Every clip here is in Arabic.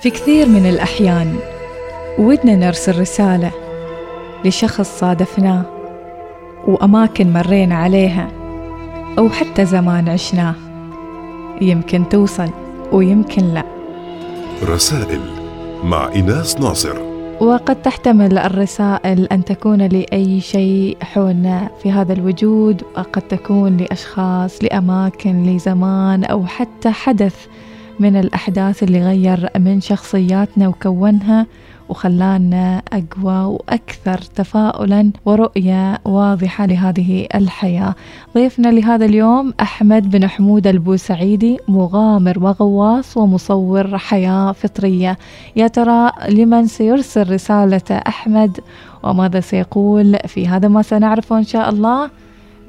في كثير من الأحيان ودنا نرسل رسالة لشخص صادفناه وأماكن مرينا عليها أو حتى زمان عشناه. يمكن توصل ويمكن لا. رسائل مع إيناس ناصر. وقد تحتمل الرسائل أن تكون لأي شيء حولنا في هذا الوجود وقد تكون لأشخاص لأماكن لزمان أو حتى حدث من الأحداث اللي غير من شخصياتنا وكونها وخلانا أقوى وأكثر تفاؤلا ورؤية واضحة لهذه الحياة. ضيفنا لهذا اليوم أحمد بن حمود البوسعيدي مغامر وغواص ومصور حياة فطرية. يا ترى لمن سيرسل رسالة أحمد وماذا سيقول في هذا ما سنعرفه إن شاء الله؟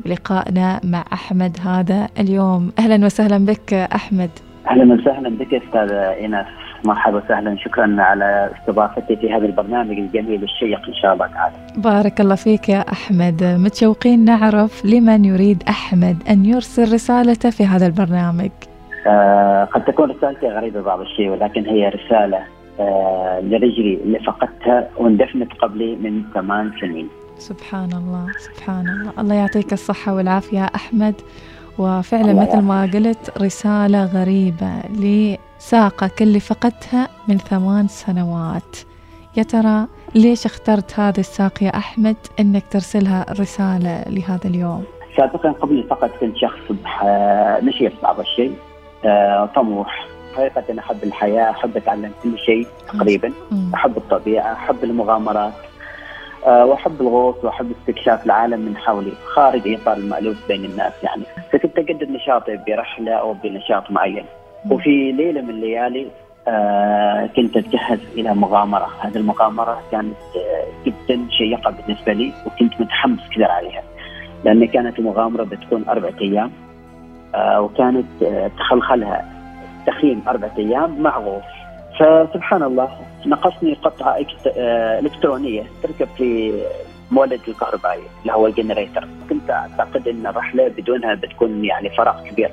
بلقائنا مع أحمد هذا اليوم. أهلا وسهلا بك أحمد. أهلا وسهلا بك أستاذ إيناس مرحبا وسهلا شكرا على استضافتي في هذا البرنامج الجميل الشيق إن شاء الله تعالى. بارك الله فيك يا أحمد، متشوقين نعرف لمن يريد أحمد أن يرسل رسالته في هذا البرنامج. آه قد تكون رسالتي غريبة بعض الشيء ولكن هي رسالة آه لرجلي اللي فقدتها واندفنت قبلي من ثمان سنين. سبحان الله سبحان الله، الله يعطيك الصحة والعافية أحمد. وفعلا مثل ما قلت رسالة غريبة لساقك اللي فقدتها من ثمان سنوات. يا ترى ليش اخترت هذا الساق يا أحمد أنك ترسلها رسالة لهذا اليوم؟ سابقا قبل فقط كنت شخص نشيط بعض الشيء. آه، طموح. حقيقة أحب الحياة أحب أتعلم كل شيء تقريبا. أحب الطبيعة أحب المغامرات. آه، وأحب الغوص وأحب استكشاف العالم من حولي خارج إطار المألوف بين الناس يعني فكنت اجدد نشاطي برحلة أو بنشاط معين وفي ليلة من الليالي آه كنت اتجهز إلى مغامرة، هذه المغامرة كانت آه جدا شيقة بالنسبة لي وكنت متحمس كثير عليها. لأن كانت المغامرة بتكون أربعة أيام آه وكانت آه تخلخلها تخييم أربعة أيام مع غوص. فسبحان الله نقصني قطعه إلكترونية تركب في مولد الكهربائي اللي هو ال generator. كنت أعتقد إن الرحلة بدونها بتكون يعني فراغ كبير.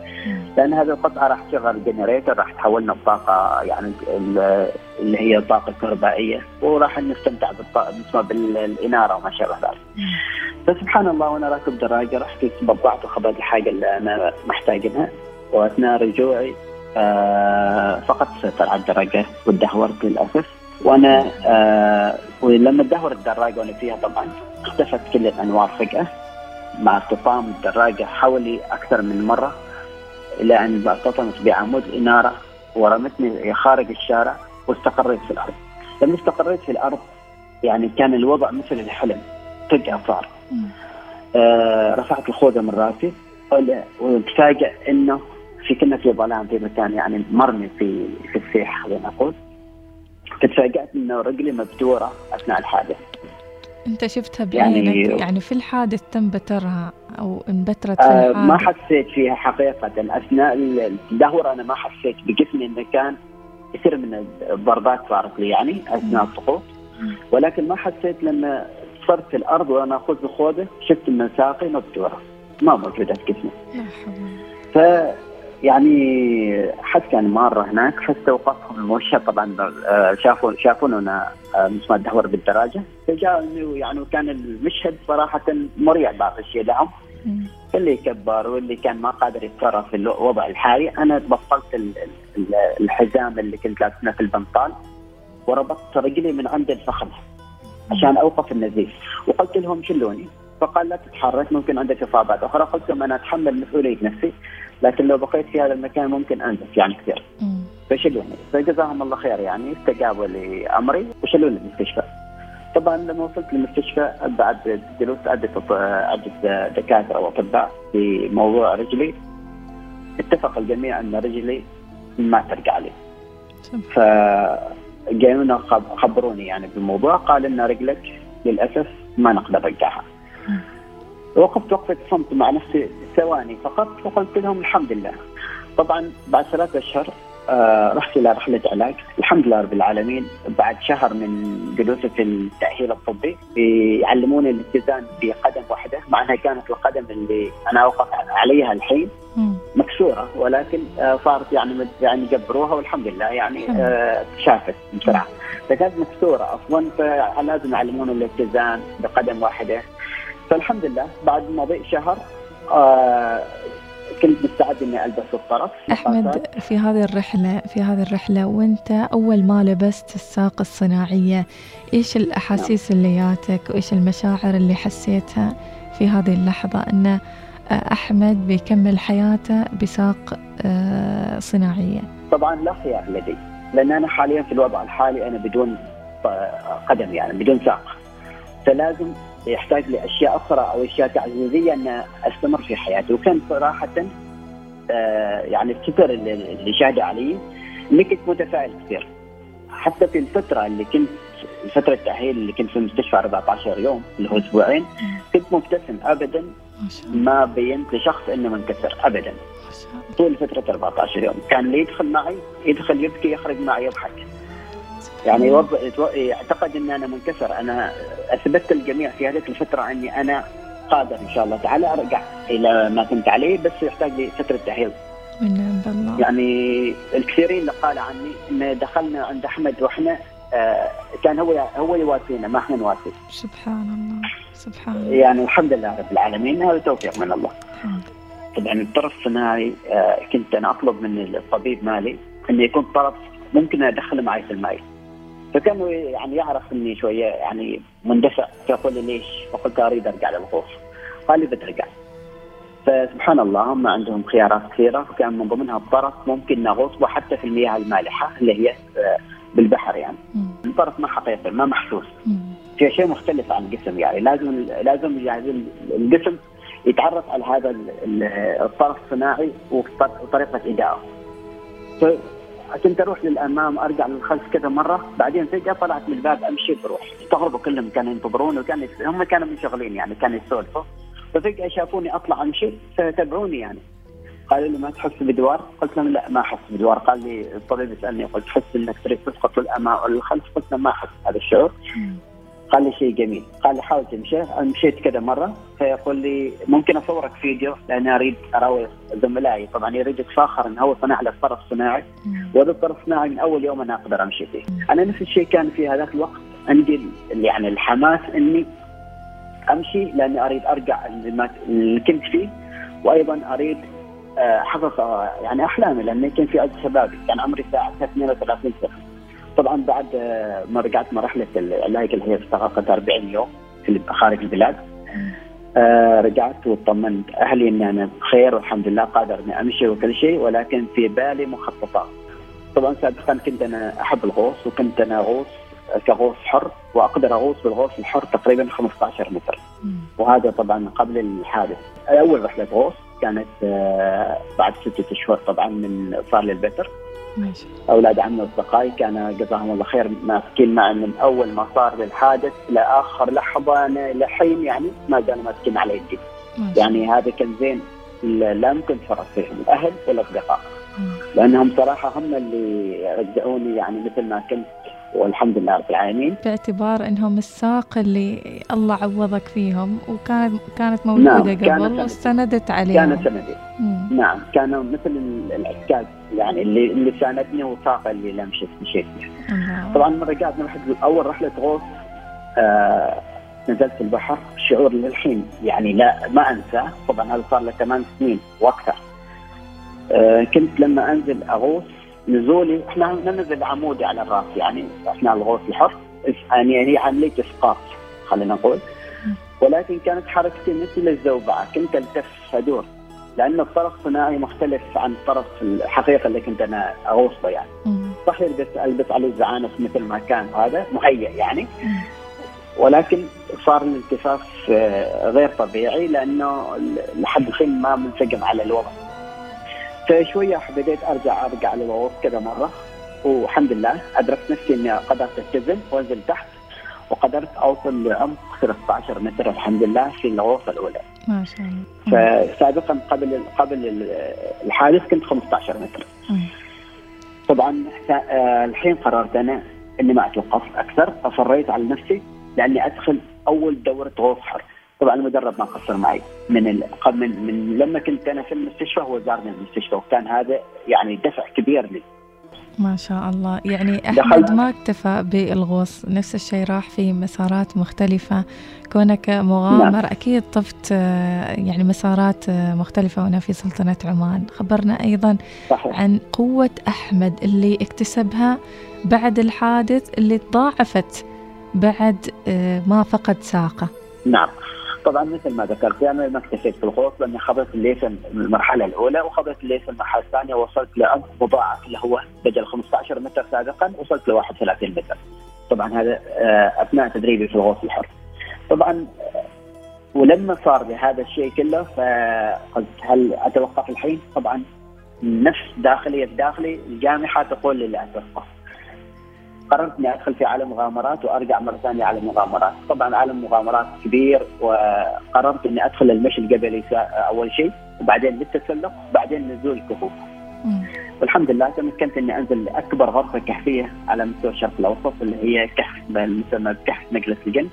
لأن هذه القطعة راح تشغل ال generator راح تحولنا الطاقة يعني اللي هي الطاقة الكهربائية وراح نستمتع بالطاقه بالإنارة وما شابه ذلك. فسبحان الله وأنا راكب دراجة رحت تبضعت وخبرت الحاجة اللي أنا محتاجها وأثناء رجوعي آه فقدت السيطره على الدراجه وتدهورت للاسف وأنا آه ولما تدهور الدراجة وأنا فيها طبعا اختفت كل الأنوار فجأة مع ارتطام الدراجة حولي أكثر من مرة إلى أن ارتطمت بعمود إنارة ورمتني خارج الشارع واستقريت في الأرض. لما استقريت في الأرض يعني كان الوضع مثل الحلم فجأة صار. آه رفعت الخوذة من رأسي وتفاجئ إنه في كنا في ظلام في مكان يعني مرمي في في السيح خلينا نقول. تفاجأت إنه رجلي مبتورة أثناء الحادث. أنت شفتها بعينك يعني, يعني في الحادث تم بترها أو انبترت في الحادث آه ما حسيت فيها حقيقة. اثناء الدهور أنا ما حسيت بجسمي إنه كان كثير من الضربات صارت لي يعني أثناء السقوط. ولكن ما حسيت لما صرت في الأرض وأنا أخذ الخوذه شفت ان ساقي مبتورة ما موجودة في جسمي. ف يعني حد كان مارة هناك فاستوقفهم الموشى طبعا آه، شافوا شافونا آه، ما تدهور بالدراجة. فجاء يعني وكان المشهد صراحة مريع بعض الشيء لهم. اللي كبر واللي كان ما قادر يتصرف في الوضع الحالي. أنا بطلت الحزام اللي كنت لابسه في البنطال وربطت رجلي من عند الفخذ عشان أوقف النزيف. وقلت لهم شلوني؟ فقال لا تتحرك ممكن عندك إصابات أخرى. قلت لهم أنا أتحمل مسؤولية نفسي لكن لو بقيت في هذا المكان ممكن انزف يعني كثير. فشلوني؟ فجزاهم الله خير يعني استجابوا لأمري وشلوني المستشفى طبعا لما وصلت للمستشفى بعد جلوس عده عده دكاترة وأطباء في موضوع رجلي. اتفق الجميع أن رجلي ما ترجع لي. ف جايونا خبروني يعني بالموضوع قال إن رجلك للأسف ما نقدر نرجعها. وقفت وقفة صمت مع نفسي ثواني فقط وقلت لهم الحمد لله. طبعا بعد ثلاثة أشهر آه رحت إلى رحلة علاج. الحمد لله رب العالمين. بعد شهر من جلوسي في التأهيل الطبي يعلموني الاتزان بقدم واحدة مع أنها كانت القدم اللي أنا أوقف عليها الحين. مكسورة ولكن آه، صارت يعني يعني جبروها والحمد لله يعني آه، شافت بسرعة فكانت مكسورة أصلا فلازم يعلمون الاتزان بقدم واحدة. فالحمد لله بعد مضي شهر آه كنت مستعد إني ألبس الطرف أحمد في هذه الرحلة في هذه الرحلة وأنت أول ما لبست الساق الصناعية إيش الأحاسيس نعم. اللي جاتك وإيش المشاعر اللي حسيتها في هذه اللحظة انه أحمد بيكمل حياته بساق آه، صناعية؟ طبعا لا خيار لدي لأن أنا حاليا في الوضع الحالي أنا بدون قدم يعني بدون ساق. فلازم يحتاج لأشياء أخرى أو أشياء تعزيزية أن أستمر في حياتي. وكان صراحة آه يعني الفكر اللي, شاهد علي إني كنت متفائل كثير. حتى في الفترة اللي كنت فترة التأهيل اللي كنت في المستشفى 14 يوم اللي هو أسبوعين كنت مبتسم ابدا ما بينت لشخص إنه منكسر ابدا. طول فترة 14 يوم. كان اللي يدخل معي يدخل يبكي يخرج معي يضحك. يعني يوض... يعتقد إن أنا منكسر. أنا أثبتت الجميع في هذه الفترة أني أنا قادر إن شاء الله تعالى أرجع إلى ما كنت عليه بس يحتاج لي فتره تاهيل الله يعني الكثيرين اللي قال عني إن دخلنا عند أحمد وإحنا آه كان هو هو يواسينا ما إحنا نواسي سبحان الله سبحان الله. يعني الحمد لله رب العالمين هذا توفيق من الله. طبعا الطرف الصناعي آه كنت أنا أطلب من الطبيب مالي إنه يكون طرف ممكن أدخله معي في الماي فكان يعني يعرف إني شوية يعني مندفع. فيقول لي ليش؟ فقلت أريد أرجع للغوص قال لي بترجع فسبحان الله هم عندهم خيارات كثيرة. وكان من ضمنها الطرف ممكن نغوص وحتى في المياه المالحة اللي هي آه، بالبحر يعني. الطرف ما حقيقي ما محسوس. في شيء مختلف عن الجسم يعني. لازم لازم يعني الجسم يتعرف على هذا الطرف الصناعي وطريقة ادائه كنت أروح للأمام أرجع للخلف كذا مرة. بعدين فجأة طلعت من الباب أمشي بروح. استغربوا كلهم كانوا ينتظرون وكان هم كانوا منشغلين يعني كانوا يسولفوا. ففجأة شافوني أطلع أمشي فتبعوني يعني. قالوا لي ما تحس بدوار؟ قلت لهم لا ما أحس بدوار. قال لي الطبيب يسألني قلت تحس إنك تريد تسقط للامام أو للخلف؟ قلت له ما أحس هذا الشعور. قال لي شيء جميل. قال لي حاول تمشي. مشيت كذا مرة فيقول لي ممكن أصورك فيديو؟ لأني أريد اراوي زملائي. طبعا يريد يتفاخر انه هو صنع له طرف صناعي. وهذا الصناعي من أول يوم أنا أقدر أمشي فيه. أنا نفس الشيء كان في هذاك الوقت عندي يعني الحماس إني أمشي لأني أريد أرجع اللي كنت فيه وأيضا أريد آه، أحقق آه، يعني أحلامي لأني كان في عز شبابي كان عمري ساعتها 32 سنه طبعا بعد آه، ما رجعت مرحلة العلاج اللي هي استغرقت 40 يوم في خارج البلاد. آه رجعت وطمنت أهلي إني أنا بخير والحمد لله قادر اني أمشي وكل شيء ولكن في بالي مخططات. طبعا سابقا كنت أنا أحب الغوص وكنت أنا اغوص كغوص حر وأقدر أغوص بالغوص الحر تقريبا 15 متر. وهذا طبعا قبل الحادث. أول رحلة غوص كانت آه بعد ستة أشهر طبعا من صار للبتر. ماشي. أولاد عمي وأصدقائي كان جزاهم الله خير ماسكين معي من أول ما صار للحادث لآخر لحظة أنا لحين يعني ما زالوا ماسكين على يدي. يعني هذا كان زين لا يمكن تفرط فيهم الأهل والأصدقاء. لأنهم صراحة هم اللي رجعوني يعني مثل ما كنت والحمد لله رب العالمين. باعتبار إنهم الساق اللي الله عوضك فيهم وكانت كانت موجودة نعم قبل واستندت عليهم. كانت سندي نعم كانوا مثل العكاز يعني اللي اللي ساندني وساق اللي لمشت مشيت طبعا لما رجعت من أول رحلة غوص آه نزلت في البحر شعور للحين يعني لا ما أنساه. طبعا هذا صار له ثمان سنين وأكثر كنت لما أنزل أغوص نزولي إحنا ننزل عمودي على الراس يعني أثناء الغوص الحر يعني هي عملية إسقاط خلينا نقول. ولكن كانت حركتي مثل الزوبعة كنت ألتف أدور لأن الطرف الصناعي مختلف عن الطرف الحقيقي اللي كنت أنا أغوصه يعني. صح البس ألبس عليه الزعانف مثل ما كان هذا مهيئ يعني. ولكن صار الالتفاف آه، غير طبيعي لأنه لحد الحين ما منسجم على الوضع. فشوية بديت أرجع أرجع للغوص كذا مرة والحمد لله أدركت نفسي إني قدرت اتزن وأنزل تحت وقدرت أوصل لعمق 13 متر الحمد لله في الغوصه الأولى. ما شاء الله. فسابقا قبل قبل الحادث كنت 15 متر. طبعا آه، الحين قررت أنا إني ما أتوقف أكثر اصريت على نفسي لأني أدخل أول دورة غوص حر. طبعا المدرب ما قصر معي. من ال... من من لما كنت أنا في المستشفى هو زارني المستشفى وكان هذا يعني دفع كبير لي. ما شاء الله. يعني أحمد ما اكتفى بالغوص نفس الشيء راح في مسارات مختلفة. كونك مغامر نعم. أكيد طفت يعني مسارات مختلفة هنا في سلطنة عمان. خبرنا أيضا صحيح. عن قوة أحمد اللي اكتسبها بعد الحادث اللي تضاعفت بعد ما فقد ساقه. نعم. طبعا مثل ما ذكرت أنا ما اكتفيت في الغوص لأني خضت الليثن المرحلة الأولى وخضت الليثن المرحلة الثانية وصلت لعمق مضاعف اللي هو بدل 15 متر سابقا وصلت ل 31 متر. طبعا هذا آه، أثناء تدريبي في الغوص الحر. طبعا ولما صار بهذا الشيء كله فقلت هل أتوقف الحين؟ طبعا نفس داخلي الداخلي الجامحة تقول لي لا توقف. قررت إني أدخل في عالم مغامرات وأرجع مرة ثانية على المغامرات، طبعا عالم مغامرات كبير وقررت إني أدخل المشي الجبلي أول شيء وبعدين للتسلق وبعدين نزول الكهوف. والحمد لله تمكنت إني أنزل أكبر غرفة كهفية على مستوى الشرق الأوسط اللي هي كهف المسمى بكهف مجلس الجن.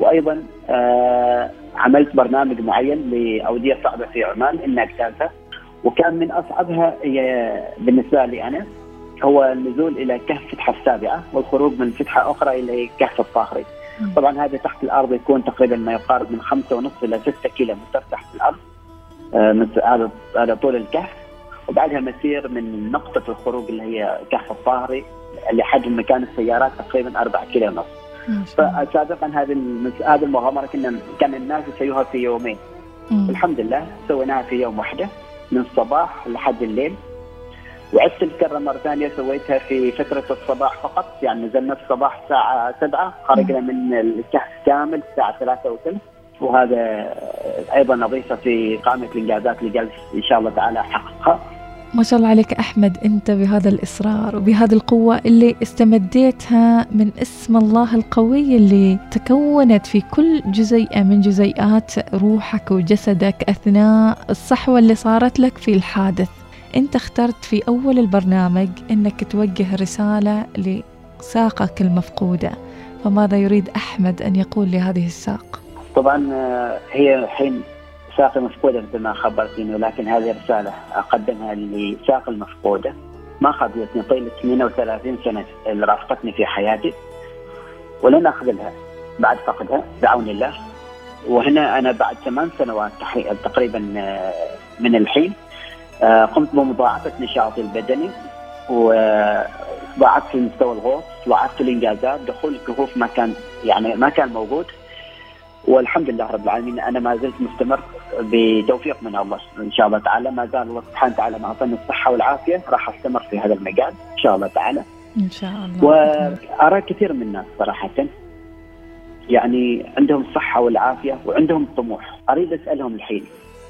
وأيضا آه عملت برنامج معين لأودية صعبة في عمان اني اجتازها وكان من أصعبها هي بالنسبة لي أنا هو النزول إلى كهف فتحه السابعة والخروج من فتحة أخرى إلى كهف الطاهري. طبعا هذا تحت الأرض يكون تقريبا ما يقارب من خمسة ونص إلى 6 كيلو متر تحت الأرض. آه، هذا هذا طول الكهف وبعدها مسير من نقطة الخروج اللي هي كهف الطاهري اللي حجم مكان السيارات تقريبا 4 كيلو ونص. فسابقا هذه هذه المغامرة كنا كان الناس يسووها في يومين. الحمد لله سويناها في يوم واحدة من الصباح لحد الليل وعدت الكرة مرة ثانية سويتها في فترة الصباح فقط. يعني نزلنا الصباح الساعة 7 خرجنا من الكهف كامل الساعة 3 وثلث. وهذا أيضا أضيفه في قائمة الإنجازات اللي جالس إن شاء الله تعالى أحققها ما شاء الله عليك أحمد أنت بهذا الإصرار وبهذه القوة اللي استمديتها من اسم الله القوي اللي تكونت في كل جزيئة من جزيئات روحك وجسدك أثناء الصحوة اللي صارت لك في الحادث. أنت اخترت في أول البرنامج أنك توجه رسالة لساقك المفقودة فماذا يريد أحمد أن يقول لهذه الساق؟ طبعا آه، هي الحين ساقي مفقودة مثل ما خبرتني ولكن هذه رسالة أقدمها لساق المفقودة. ما خذتني طيلة 38 سنة اللي رافقتني في حياتي ولن أخذلها. بعد فقدها بعون الله. وهنا أنا بعد ثمان سنوات تقريبا آه، من الحين قمت بمضاعفة نشاطي البدني وضاعفت مستوى الغوص ضاعفت الإنجازات دخول الكهوف ما كان يعني ما كان موجود. والحمد لله رب العالمين أنا ما زلت مستمر بتوفيق من الله إن شاء الله تعالى. ما زال الله سبحانه وتعالى ما اعطاني الصحة والعافية راح أستمر في هذا المجال إن شاء الله تعالى. إن شاء الله. وأرى كثير من الناس صراحة يعني عندهم الصحه والعافية وعندهم طموح. أريد أسألهم الحين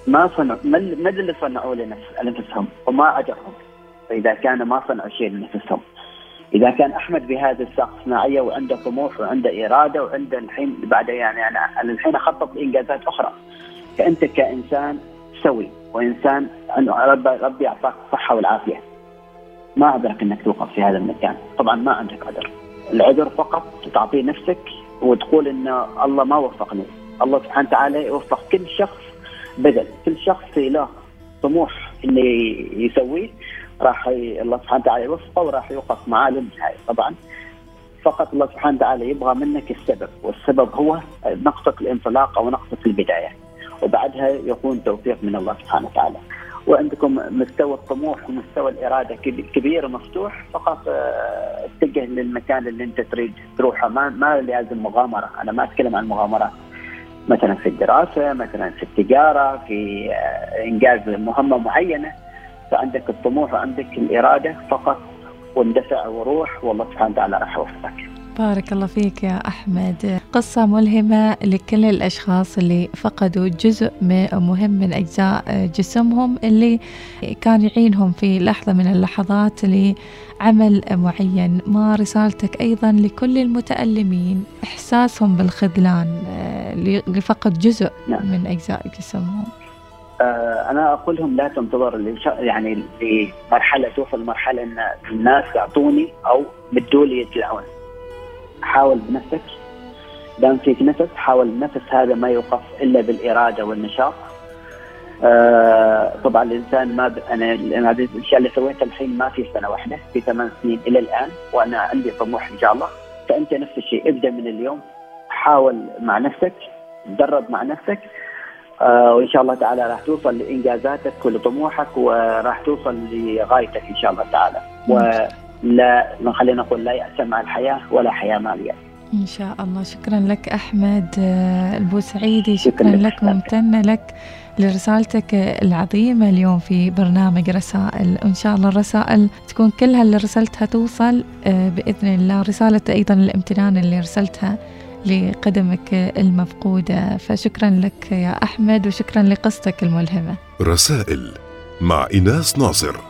ما صنعوا ما اللي صنعوا لنفسهم وما اجرهم فإذا كان ما صنعوا شيء لنفسهم. إذا كان أحمد بهذه الساق الصناعيه وعنده طموح وعنده إرادة وعنده الحين بعد يعني أنا الحين أخطط لإنجازات أخرى. فأنت كإنسان سوي وإنسان رب ربي أعطاك الصحة والعافية. ما أدرك أنك توقف في هذا المكان. طبعا ما عندك عذر. العذر فقط تعطيه نفسك وتقول إن الله ما وفقني. الله سبحانه وتعالى يوفق كل شخص بدل. كل شخص له طموح إنه يسويه راح الله سبحانه وتعالى يوفقه وراح يوقف معاه للنهاية. طبعا فقط الله سبحانه وتعالى يبغى منك السبب والسبب هو نقطة الانطلاق أو نقطة البداية. وبعدها يكون توفيق من الله سبحانه وتعالى. وعندكم مستوى الطموح ومستوى الإرادة كبير ومفتوح فقط آه، اتجه للمكان اللي أنت تريد تروحه. ما ما لازم مغامرة. أنا ما أتكلم عن مغامرات. مثلا في الدراسة مثلا في التجارة في آه، إنجاز مهمة معينة فعندك الطموح وعندك الإرادة فقط واندفع وروح والله سبحانه وتعالى راح يوفقك. بارك الله فيك يا أحمد. قصة ملهمة لكل الأشخاص اللي فقدوا جزء مهم من أجزاء جسمهم اللي كان يعينهم في لحظة من اللحظات لعمل معين. ما رسالتك أيضا لكل المتألمين إحساسهم بالخذلان لفقد جزء نعم. من أجزاء جسمهم. آه، أنا أقول لهم لا تنتظر يعني لمرحلة توصل مرحله إن الناس يعطوني أو بدوا لي العون حاول بنفسك. دام فيك نفس حاول النفس هذا ما يوقف إلا بالإرادة والنشاط. آه طبعا الإنسان ما ب... أنا الأشياء اللي سويتها الحين ما في سنة واحدة في ثمان سنين إلى الآن وأنا عندي طموح إن شاء الله. فأنت نفس الشيء ابدأ من اليوم حاول مع نفسك تدرب مع نفسك. آه وإن شاء الله تعالى راح توصل لإنجازاتك ولطموحك وراح توصل لغايتك إن شاء الله تعالى. ولا خلينا نقول لا يأس مع الحياة ولا حياة مع اليأس إن شاء الله. شكرا لك أحمد آه، البوسعيدي. شكرا, شكرا لك. ممتنة لك لرسالتك العظيمة اليوم في برنامج رسائل. وإن شاء الله الرسائل تكون كلها اللي رسلتها توصل آه، بإذن الله. رسالة أيضا الامتنان اللي رسلتها لقدمك المفقودة. فشكرا لك يا أحمد وشكرا لقصتك الملهمة. رسائل مع إناس ناصر.